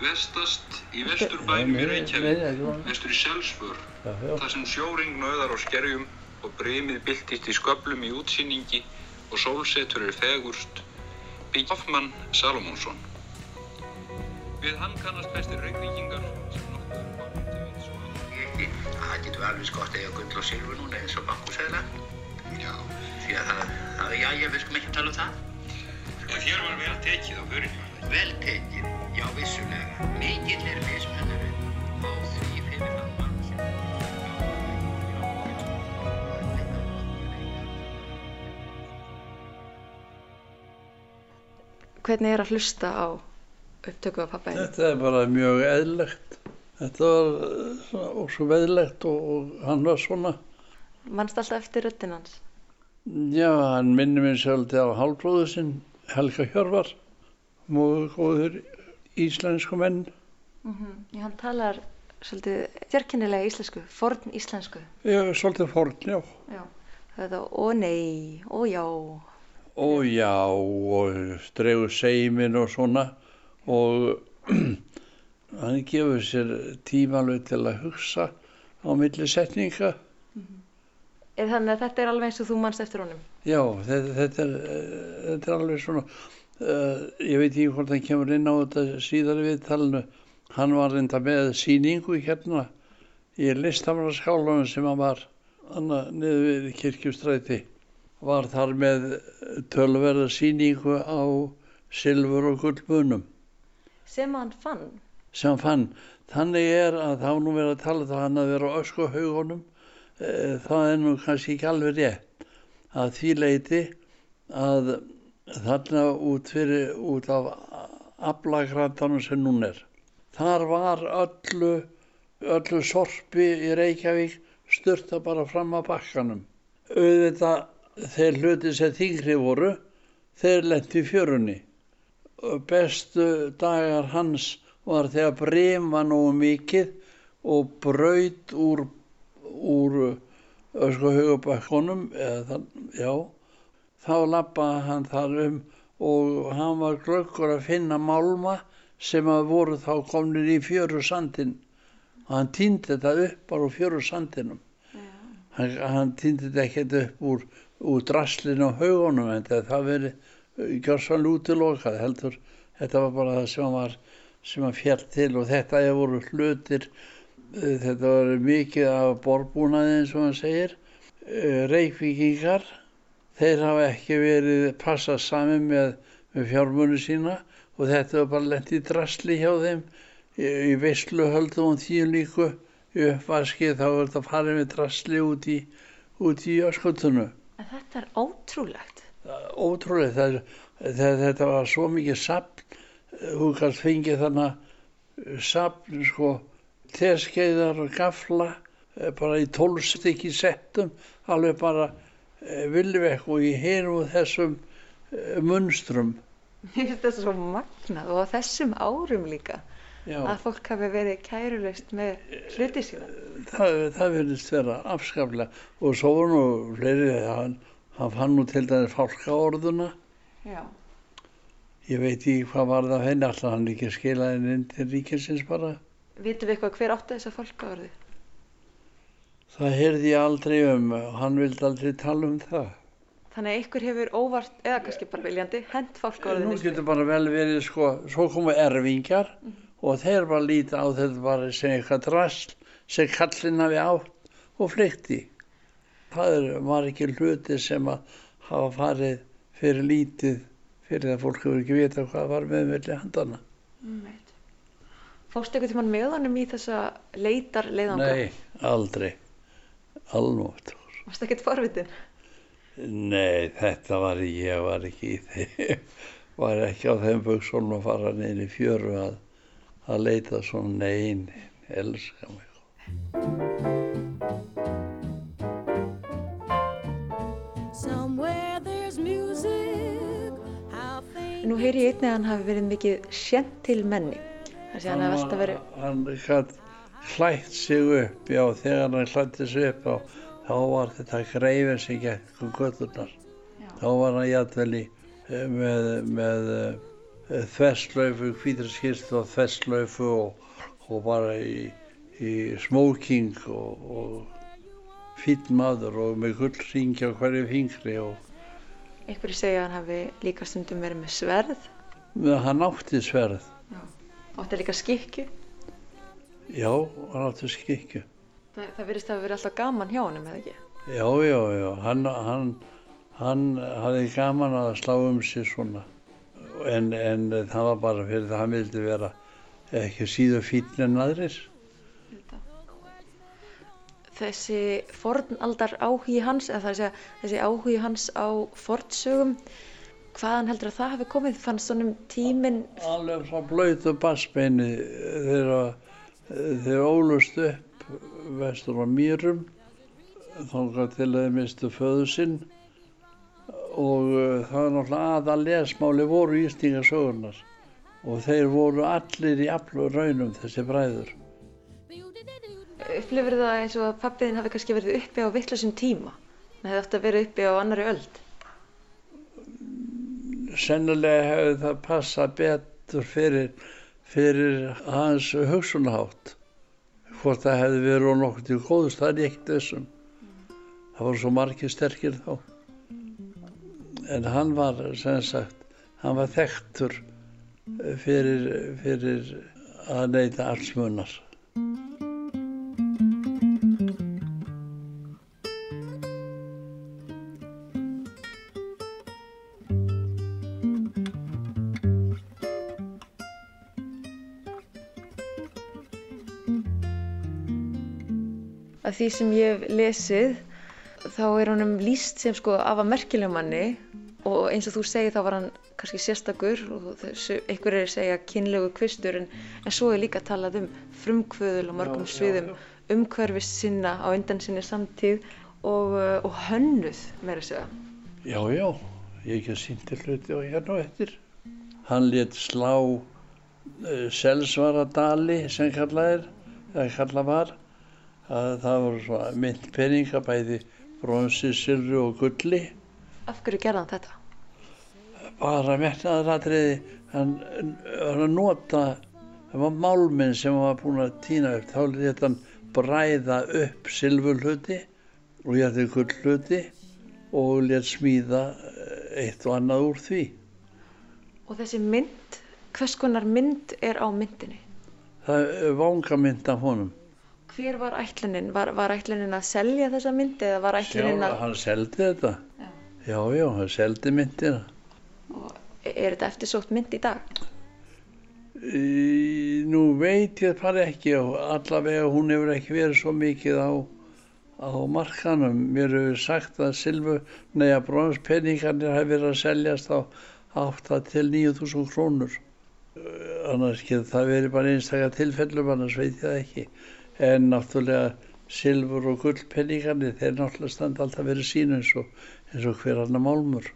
Vestast í vesturbænum í Reykjavík, vestur í já. þar sem sjóring nöðar á skerjum og breymið byltist í sköflum í útsýningi og sólsetur er fegurst, byggja Hoffmann Salomonsson. Við hann kannast flestir reykvíkingar sem er komin til vits og áður. Ekki, það getur alveg skott eiga gull og silfur núna eins og bankúsæðla. Já, Því að það, það, já, ég við skum ekki tala um það. og hér var vel tekið á var það. Vel tekið, já, vissulega. Mikill er mismunurinn á því fyrir þann mann sem... Hvernig er að hlusta á upptöku af pappa? Þetta er bara mjög eðlegt. Þetta var eh, og svo veðlegt og, og hann var svona. Manst alltaf eftir röddinn hans? Já, hann minnir mér svolítið á hálfbróðu sinn, Helga Hjörvar, móðu góður íslensku menn. Já, hann talar svolítið fjarkennilega íslensku, forn íslensku. Já, svolítið forn, já. Já. Það er það, ó nei, ó já. Og já, og stregu seimin og svona. Og hann gefur sér tímalög til að hugsa á milli setninga. Er þannig að þetta er alveg eins og þú manst eftir honum? Já, þetta, þetta, er, eh, þetta er alveg svona, uh, ég veit ekki hvort hann kemur inn á þetta síðar í viðtalinu, hann var reynda með síningu hérna í listamannaskálanum sem hann var, niður við kirkjustræti, var þar með tölverða síningu á silfur og gullmunum Sem hann fann? sem hann fann. Þannig er að þá nú verið að tala það hann að vera á öskuhaugunum, e, það er nú kannski ekki alveg rétt að því leiti að þarna út, fyrir, út af aflagrandanum sem hún er. Þar var öllu, öllu sorpi í Reykjavík styrta bara fram að bakkanum. Auðvitað þeir hluti sem þingri voru, þeir lendi fjörunni bestu dagar hans var þegar brem var nógu mikið og braut úr, úr ösku hugabakkonum, eða þann, já, þá lappaði hann þar um og hann var glöggur að finna málma sem að voru þá komnir í fjöru sandin hann týndi þetta upp bara úr fjöru sandinum. Hann, hann týndi þetta ekkert upp úr, úr draslinu og haugunum en það verið gjörsan útilokað heldur þetta var bara það sem var sem hann fjall til og þetta voru hlutir eh, þetta var mikið af borbúnaði eins og hann segir. Eh, Reykvíkingar þeir hafa ekki verið passað saman með, með fjármunni sína og þetta var bara lent í drasli hjá þeim. Í, í veisluhöldu og því líku uppvaskið þá var þetta farið með drasli út í, út í öskutunu En þetta er ótrúlegt. Ótrúlega það, það, þetta var svo mikið sapn þú kannst fengið þannig sapn sko teskeiðar og gafla eh, bara í tólstykki settum alveg bara eh, villvekk og í hinum þessum eh, munstrum. Mér finnst þetta svo magnað og á þessum árum líka Já, að fólk hafi verið kærulust með hluti sína. það, það verðist vera afskaplega. Og svo nú fleiri hann, hann fann nú til dæmis fálkaorðuna Já. ég veit ekki hvað var það henni alltaf hann ekki skilaði henni inn til ríkisins bara Vitum við eitthvað hver átti þessa fólkaorðu? Það heyrði ég aldrei um og hann vildi aldrei tala um það. Þannig að ykkur hefur óvart, eða kannski bara viljandi, hent Nú fólkaorðinu. getur bara vel verið sko, svo komu erfingjar og þeir bara líta á þetta bara sem eitthvað drasl sem kallin hafi átt og flykti. Það er margir hluti sem að hafa farið fyrir lítið fyrir að fólk hefur ekki vita hvað var með melli handana. Fórstu eitthvað tímann með honum í þessa leitar leiðanga? Nei, aldrei. Alnótt. Varstu ekkert forvitin? Nei, þetta var ég var ekki í þeim. Var ekki á þeim buksólum að fara neina í fjöru að, að leita svona nein, elska mig. Nú heyri ég einnig að hann hafi verið mikið sjent til menni. Þannig að hann hafi alltaf verið, Hann gætt hlætt sig upp, já, þegar hann hlætti sig upp, á, þá var þetta greifin sem gekk um götturnar. Þá var hann jættvel í eh, með, með þverslaufu, hvítur skýrst og þverslaufu og, og bara í, í smoking og, og fýtt maður og með gullringi á hverju fingri og einhverju segja að hann hafi líka stundum verið með sverð. með, hann átti sverð. Átti líka skikju. Já, hann átti skikju. Það, það virðist að hafa verið alltaf gaman hjá honum, eða ekki? Já, já, já, hann, hann, hann hafði gaman að slá um sig svona en, en það var bara fyrir það hann vildi vera ekki síður fínn en aðrir. Þessi fornaldar áhugi hans, eða er að segja, þessi áhugi hans á fornsögum, hvaðan heldur að það hafi komið? Fannst honum tíminn, Alveg frá blöytu bassbeini þegar þeir ólust upp vestur á Mýrum þangað til þeir mistu föðu sinn og uh, það var náttúrulega aðal lesmáli voru Ístingasögurnar og þeir voru allir í aflu raunum þessi bræður. Upplifir það eins og að pappiðin hafi kannski verið uppi á vittlusum tíma? Hann hefði að vera uppi á annari öld. sennilega hefði það passað betur fyrir, fyrir hans hugsunarhátt. Hvort það hefði verið á nokkuð til góðust, það er ekkert þessum. Það voru svo margir sterkir þá. En hann var, sem sagt, hann var þekktur fyrir, fyrir að neyta alls munar. Því sem ég hef lesið, þá er honum líst sem sko af að merkilegum manni og eins og þú segir þá var hann kannski sérstakur og þessu, einhverjir segja kynlegu kvistur en, en svo er líka talað um frumkvöðul og mörgum sviðum, umhverfis sinna á undan sinni samtíð og, uh, og hönnuð meira að segja. Já, já, ég ekki að sýndi hluti og hérna og eftir. Hann let slá uh, selsvaradali sem kallað er, eða kallað var. Að það voru svona mynd peninga bæði bronsi, silfri og gulli Af hverju gerði hann þetta? bara metnaðaratriði hann var að nota það var málminn sem hann var búinn að týna upp þá lét hann bræða upp silfurhluti og jætti gullhluti og lét smíða eh, eitt og annað úr því Og þessi mynd, hvers konar mynd er á myndinni? það er vangamynd af honum Hver var ætlunin? Var, var ætlunin að selja þessa mynd eða var ætlunin að... hann seldi þetta já, já, hann seldi myndina Er þetta eftirsótt mynd í dag? Í, nú veit ég það ekki og allavega hún hefur ekki verið svo mikið á, á markanum. Mér hefur sagt að silfu, nei að bronspenningarnir hafi verið að seljast á 8 til 9.000 krónur. Annars getur það verið bara einstaklega tilfellum, annars veit ég það ekki. En náttúrulega silfur og gullpenningarnir, þeir náttúrulega standa alltaf verið sín eins og, eins og hver annar málmur.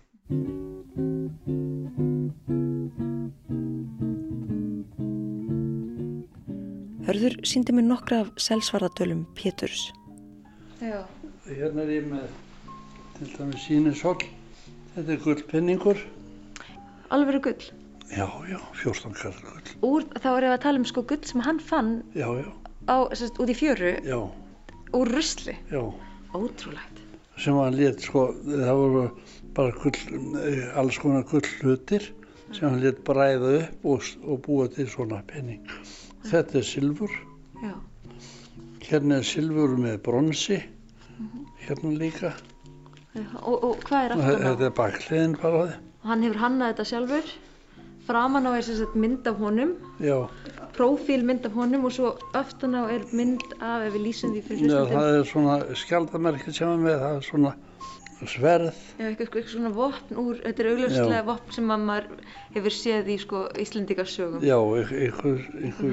Hörður síndi mér nokkra af selsvarðadölum Péturs. Já. Hérna er ég með til dæmis sínisol. Þetta er gullpenningur. Alvöru gull. Já, já, 14 karat gull. Úr, þá er ég að tala um sko gull sem hann fann Já, já, á, sérst, út í fjöru já, úr rusli. já. Ótrúlegt. Sem hann let, sko, það voru bara gull, eh, alls konar gullhlutir sem hann let bræða upp og, og búa til svona penning. Þetta er silfur. Já. Hérna er silfur með bronsi. hérna líka. Og, og hvað er aftan á? Þetta er bakliðin bara. Hann hefur hannað þetta sjálfur. Framan á er mynd af honum, Já, prófíl mynd af honum og svo aftan á er mynd af, ef við lýsum því fyrir Já, hlustundum, það er svona skjaldamerki sem er með, það er svona sverð. Já, eitthvað, eitthvað svona vopn úr, þetta er augljóslega Já. vopn sem að maður hefur séð í sko Íslendingasögum. Já, ykkur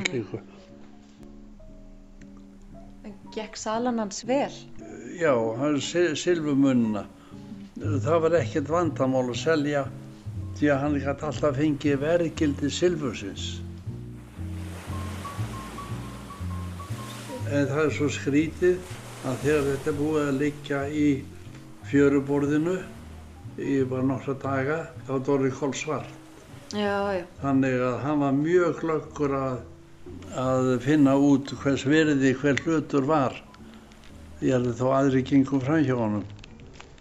slíku. En gekk salan hans vel? Já, hann silfumunna. Það var ekkert vandamál að selja því að hann gæti alltaf fengið verðgildi silfursins. En það er svo skrítið að þegar þetta búið að liggja í fjöruborðinu í bara nokkra daga, þá er það orðið kolsvart. Já, já. Þannig að hann var mjög glöggur að, að finna út hvers verði hver hlutur var. Ég held þó aðri gengum fram hjá honum.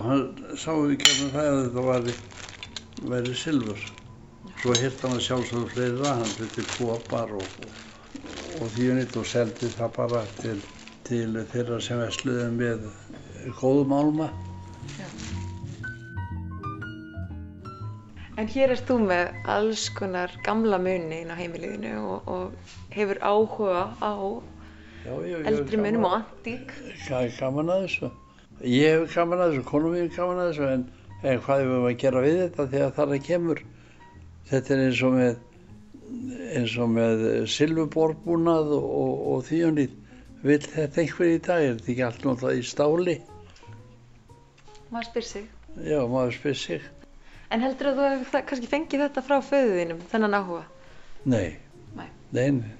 Hann sá ekki að það að þetta væri, væri silfur. Svo hirt hann að sjálfsögðu fleira, hann hluti kopar og, og, og þýjunit og seldi það bara til, til þeirra sem vesluði með góðum álma. En hér ert þú með alls konar gamla muni inn á heimiliðinu og, og hefur áhuga á Já, ég, ég, eldri munum og antík. Það er gaman að þessu. Ég hef gaman að þessu, konum mín er gaman að þessu, en, en hvað við að gera við þetta þegar það er kemur? Þetta er eins og með, eins og með silfuborbúnað og, og, og þýjunið. Vill þetta einhver í dag? Er þetta ekki allt náttúrulega í stáli? Maður spyr sig. Já, maður spyr sig. En heldur að þú það- kannski fengið þetta frá föðu þínum, þennan áhuga? Nei. Nei. Nei, nei.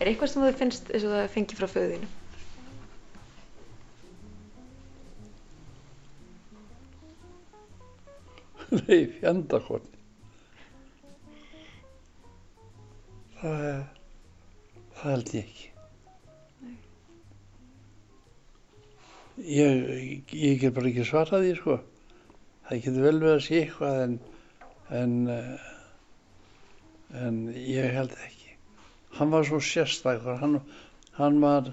Er eitthvað sem þú finnst eins og það fengið frá föðu þínum? Nei, fjandakonni. Það, það held ég ekki. Ég, ég get bara ekki svarað því, sko. Það getur vel við að sé eitthvað en, en, eh, en ég held ekki. Hann var svo sérstakur, hann, hann var,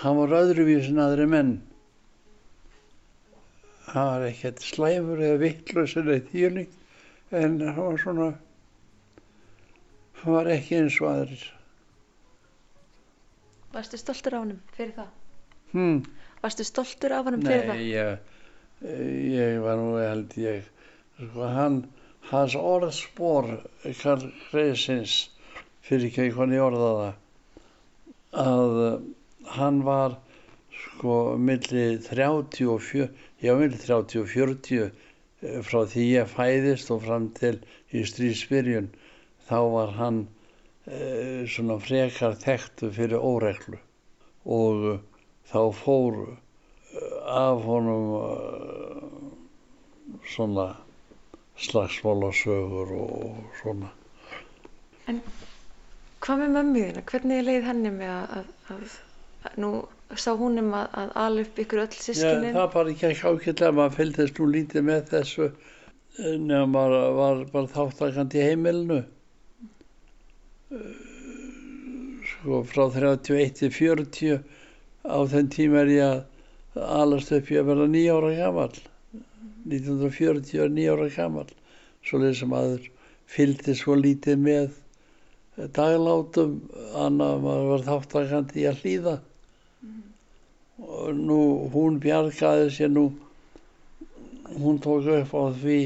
hann var öðruvís en aðri menn. Hann var ekkert slæmur eða vittlaus eða þýrling, en hann var svona, hann var ekki eins og aðrir. Varstu stoltur af honum fyrir það? Hmm. Varstu stoltur af honum fyrir það? Nei, ég, ég var nú held ég, sko, hann, hans orðspor, Karl Greisins, fyrir ekki hvernig ég orða það, að eh, hann var sko milli 30 og 40, já milli 30 og 40 eh, frá því ég fæðist og fram til í stríðsbyrjun, þá var hann eh, svona frekar þekktu fyrir óreglu og eh, þá fór eh, af honum svona slagsmálasögur og svona. Hvað með mömmu þína? Hvernig leið henni með að, að, að, að nú sá hún um að, að ala upp ykkur öll Já, sískinin? það bara ekki ekki ákveðlega, maður fylgdist nú lítið með þessu eh, nema maður var bara þáttakandi í heimilinu. Sko frá 31 til 40 á þenn tíma er ég að alast upp í að vera nýjára gammal. 1940 er nýjára gammal. Svo sem maður fylgdi svo lítið með daglátum, annað maður var þáttakandi í að hlýða og nú hún bjargaði sér nú hún tók upp á því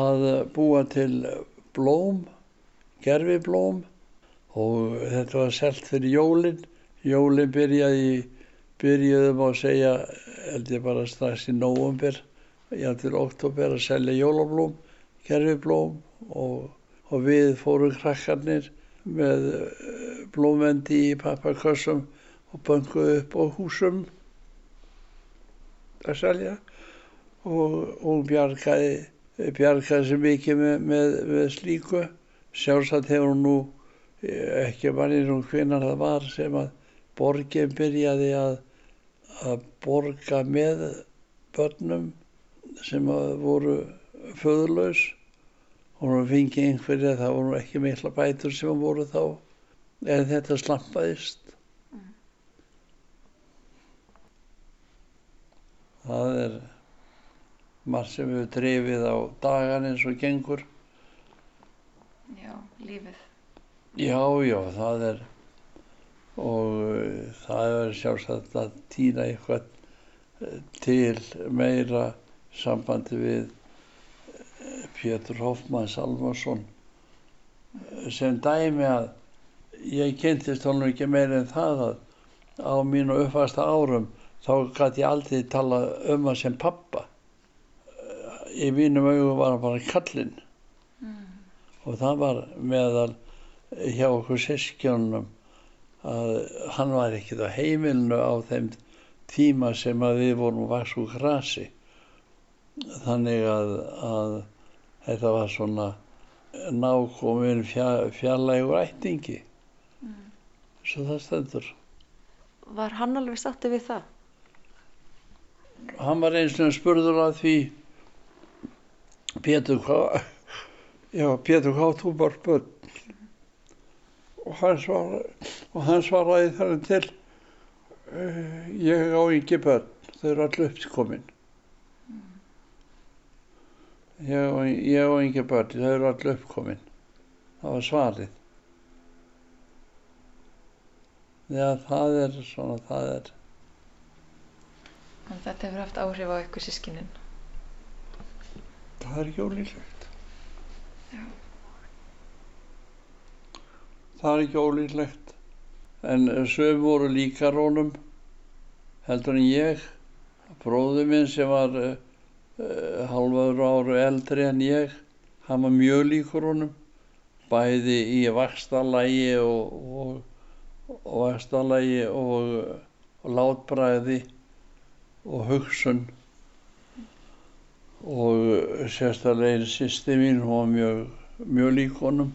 að búa til blóm gerfiblóm og þetta var selt fyrir jólin jólin byrjaði byrjuðum að segja held ég bara strax í nóvumber já til oktober að selja jólablóm gerfiblóm og, og við fórum krakkarnir með eh, blómendi í pappakössum og bönguðu upp á húsum að selja og hún bjargaði, bjargaði sér mikið með, með, með slíku. Sjálfsagt hefur hún nú eh, ekki manni nú hvenar það var sem að borgin byrjaði að, að borga með börnum sem voru föðurlaus og hún fengið einhverja, það voru ekki mikla bætur sem voru þá en þetta slampaðist það er margt sem við drifið á dagan eins og gengur. Já, lífið. Já, já, það er og uh, það er sjálfsagt að týna eitthvað uh, til meira sambandi við uh, Pétur Hoffmann Salmarsson sem dæmi að ég kynntist honum ekki meira en það að á mínu uppfasta árum þá gæti ég aldrei tala um hann sem pappa í mínum augum var hann bara kallinn og það var meðal hjá okkur sískjónum að hann var ekkert á heimilinu á þeim tíma sem að við vorum vaks úr grasi. Þannig að, að þetta var svona nákomin fjall, fjallægur ættingi. Svo það stendur. Var hann alveg sátti við það? hann var eins og spurður að því Pétur hvað já Pétur þú bara börn og hann svaraði og hann svaraði þar til uh, ég á ekki börn þau eru allir uppkomin ég ég á ekki börn þau eru allir uppkomin það var svarið Já, það er svona, það er, En þetta hefur haft áhrif á ykkur sískinin. það er ekki ólíklegt. Það er ekki ólíklegt. En söm voru líka rónum, heldur en ég. Bróður minn sem var uh, uh, halvaður áru eldri en ég, hann var mjög líkur honum. Bæði í vakstarlægi og, og, og vakstarlægi og, og látbræði og hugsun og sérstaklega einn sýsti mín, hún var mjög, mjög lík honum.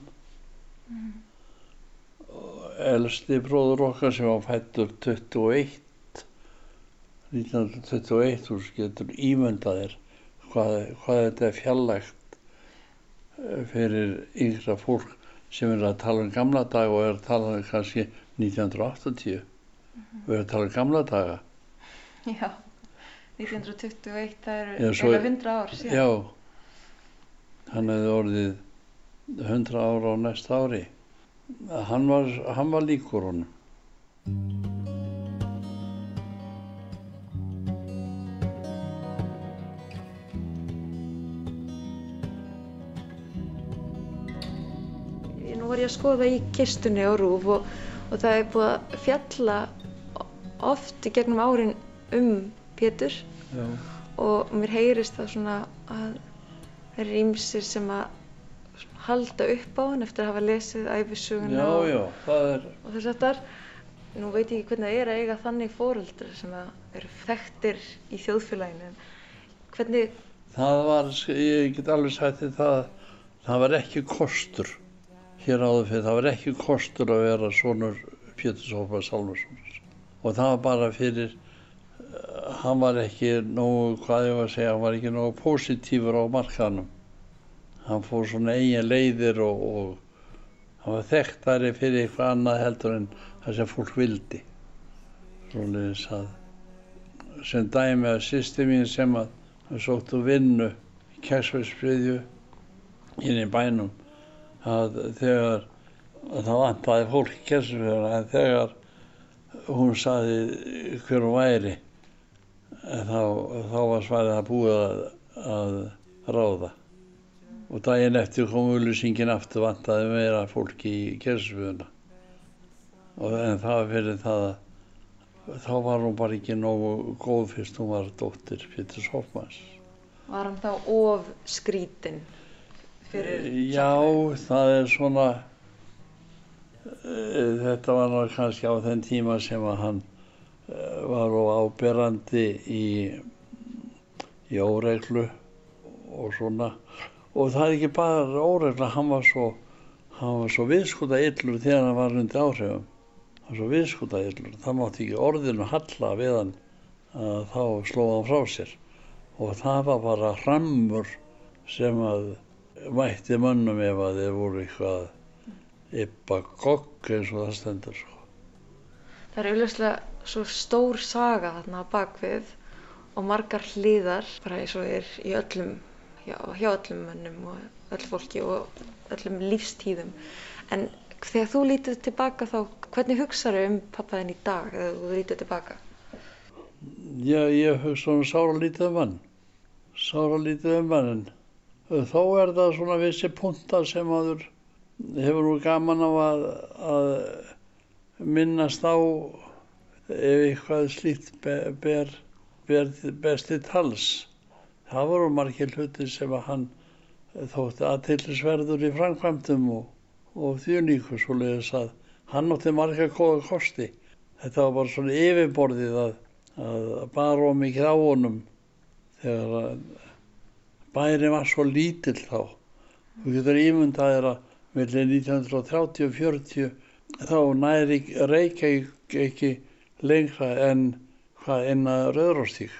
Og Elsti bróður okkar sem var fættur 21, 1921, þú getur ímyndað þér hvað, hvað þetta er fjallægt eh, fyrir yngra fólk sem er að tala um gamla dag og er að tala um kannski 1980 og er að tala um gamla daga. Já. 1921, það eru eiginlega 100 ár síðan. Já, hann hefði orðið 100 ára á næsta ári. Hann var, hann var líkur honum. Nú var ég að skoða í kistunni á Rúf og, og það er búið að fjalla oft í gegnum árin um Pétur Já. og mér heyrist það svona að það er ímsir sem að halda upp á hann eftir að hafa lesið æfisuguna og, þess aftar. Nú veit ég ekki hvernig það er að eiga þannig fóreldrar sem eru þekktir í þjóðfélaginu. Hvernig, það var, ég get alveg sagt þér það, það var ekki kostur hér áður fyrir, það var ekki kostur að vera sonur Péturs Hópa Salvarssonar. Og það var bara fyrir, uh, hann var ekki nógu, hvað ég var að segja, hann var ekki nógu positífur á markanum. Hann fór svona eigin leiðir og, og hann var þekktari fyrir eitthvað annað heldur en það sem fólk vildi. Svoleiðis að, sem dæmi að sýsti mín sem að hann sóttu vinnu í Kessvæðsfriðju inn í bænum að þegar að það vantaði fólk í Kessvæðsfriðjuna en þegar hún saði hver hún væri þá, þá var svarið að búið að, að ráða og daginn eftir kom auðlýsingin aftur vantaði meira fólk í og en það var fyrir það að þá var hún bara ekki nógu góð fyrst hún var dóttir Péturs Hoffmanns var hann þá of skrítin fyrir Já, það er svona eh, þetta var nú kannski á þenn tíma sem að hann eh, var og áberandi í í óreglu og svona og það er ekki bara óregla hann var svo svo viðskuta illur þegar hann var undir áhrifum. Hann var svo viðskuta illur það mátti ekki orðinu halla við hann að þá sló hann frá sér. Og það var bara hrammur sem að mætti mönnum ef að þeir voru eitthvað yppa gogg eins og það stendur sko. það er auðvitað svo stór saga þarna bakvið og margar hliðar bara eins og er í öllum hjá, hjá öllum mönnum og öll fólki og öllum lífstíðum en þegar þú lítið tilbaka þá hvernig hugsaðu um pappaðin í dag þegar þú lítið tilbaka Já, ég hugsa um sára lítið um hann. Sára lítið um hann en þó er það svona vissi punta sem aður hefur nú gaman af að, að minnast á ef eitthvað slíkt ber, ber, ber besti tals. Það voru margir hluti sem hann þótti aðtillisverður í framkvæmdum og, og þjóníku svo leiðis að hann átti marga góða kosti. Þetta var bara svona yfirborðið að, að bara og mikið á honum þegar bæri var svo lítill þá. Þú getur ímyndaðir að millir 1930 og 40 þá næri Reykjavík ekki lengra en hvað inn að Rauðróstík.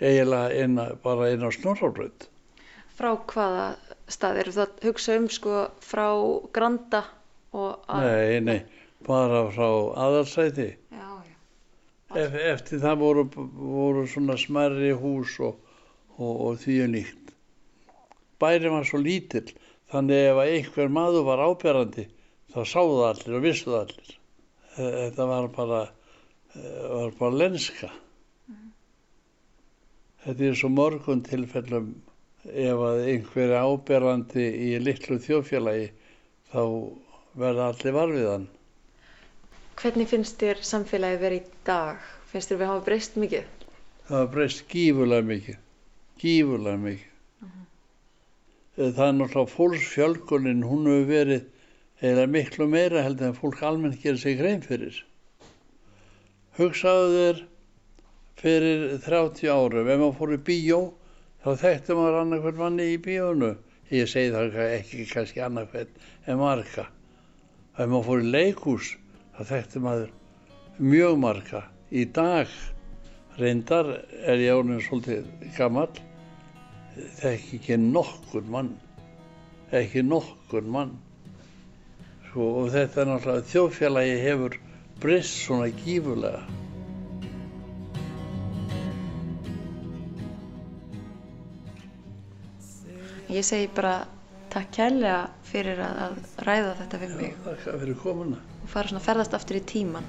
Eiginlega inn bara inn á Snorrabraut. frá hvaða stað eru það að hugsa um sko frá Granda og að Nei, nei, bara frá aðalsæti. já, já. Ef, eftir það voru, voru svona smerri hús og, og, og því er nýtt. Bæri var svo lítill, þannig ef einhver maður var áberandi, þá sáðu allir og vissu það allir. Þetta var bara, eh, var bara lenska. Þetta er svo mörgum tilfellum ef að einhver er áberandi í litlu þjófélagi, þá verða allir varfiðan. hvernig finnst þér samfélagi verið í dag finnst þér við hafa breyst mikið Það var breyst gífurlega mikið, gífurlega mikið. Það er náttúrulega fólksfjölgunin, hún hefur verið eða miklu meira heldur en fólk almennt gerir sig grein fyrir. Hugsaðu þér fyrir 30 árum, ef maður fór í bíó, þá þekkti maður annarkvæmt manni í bíónu. Ég segi það ekki kannski annarkvæmt en marga. Ef maður fór í leikhús, þá þekkti maður mjög marga. Í dag reyndar er ég ánum svolítið gammal, þekki ekki nokkur mann, ekki nokkur mann. Svo, og þetta er náttúrulega, þjóðfélagi hefur breyst svona gífurlega. Ég segi bara takk kærlega fyrir að, að ræða þetta við mig Þakka fyrir komuna. og fara svona ferðast aftur í tíman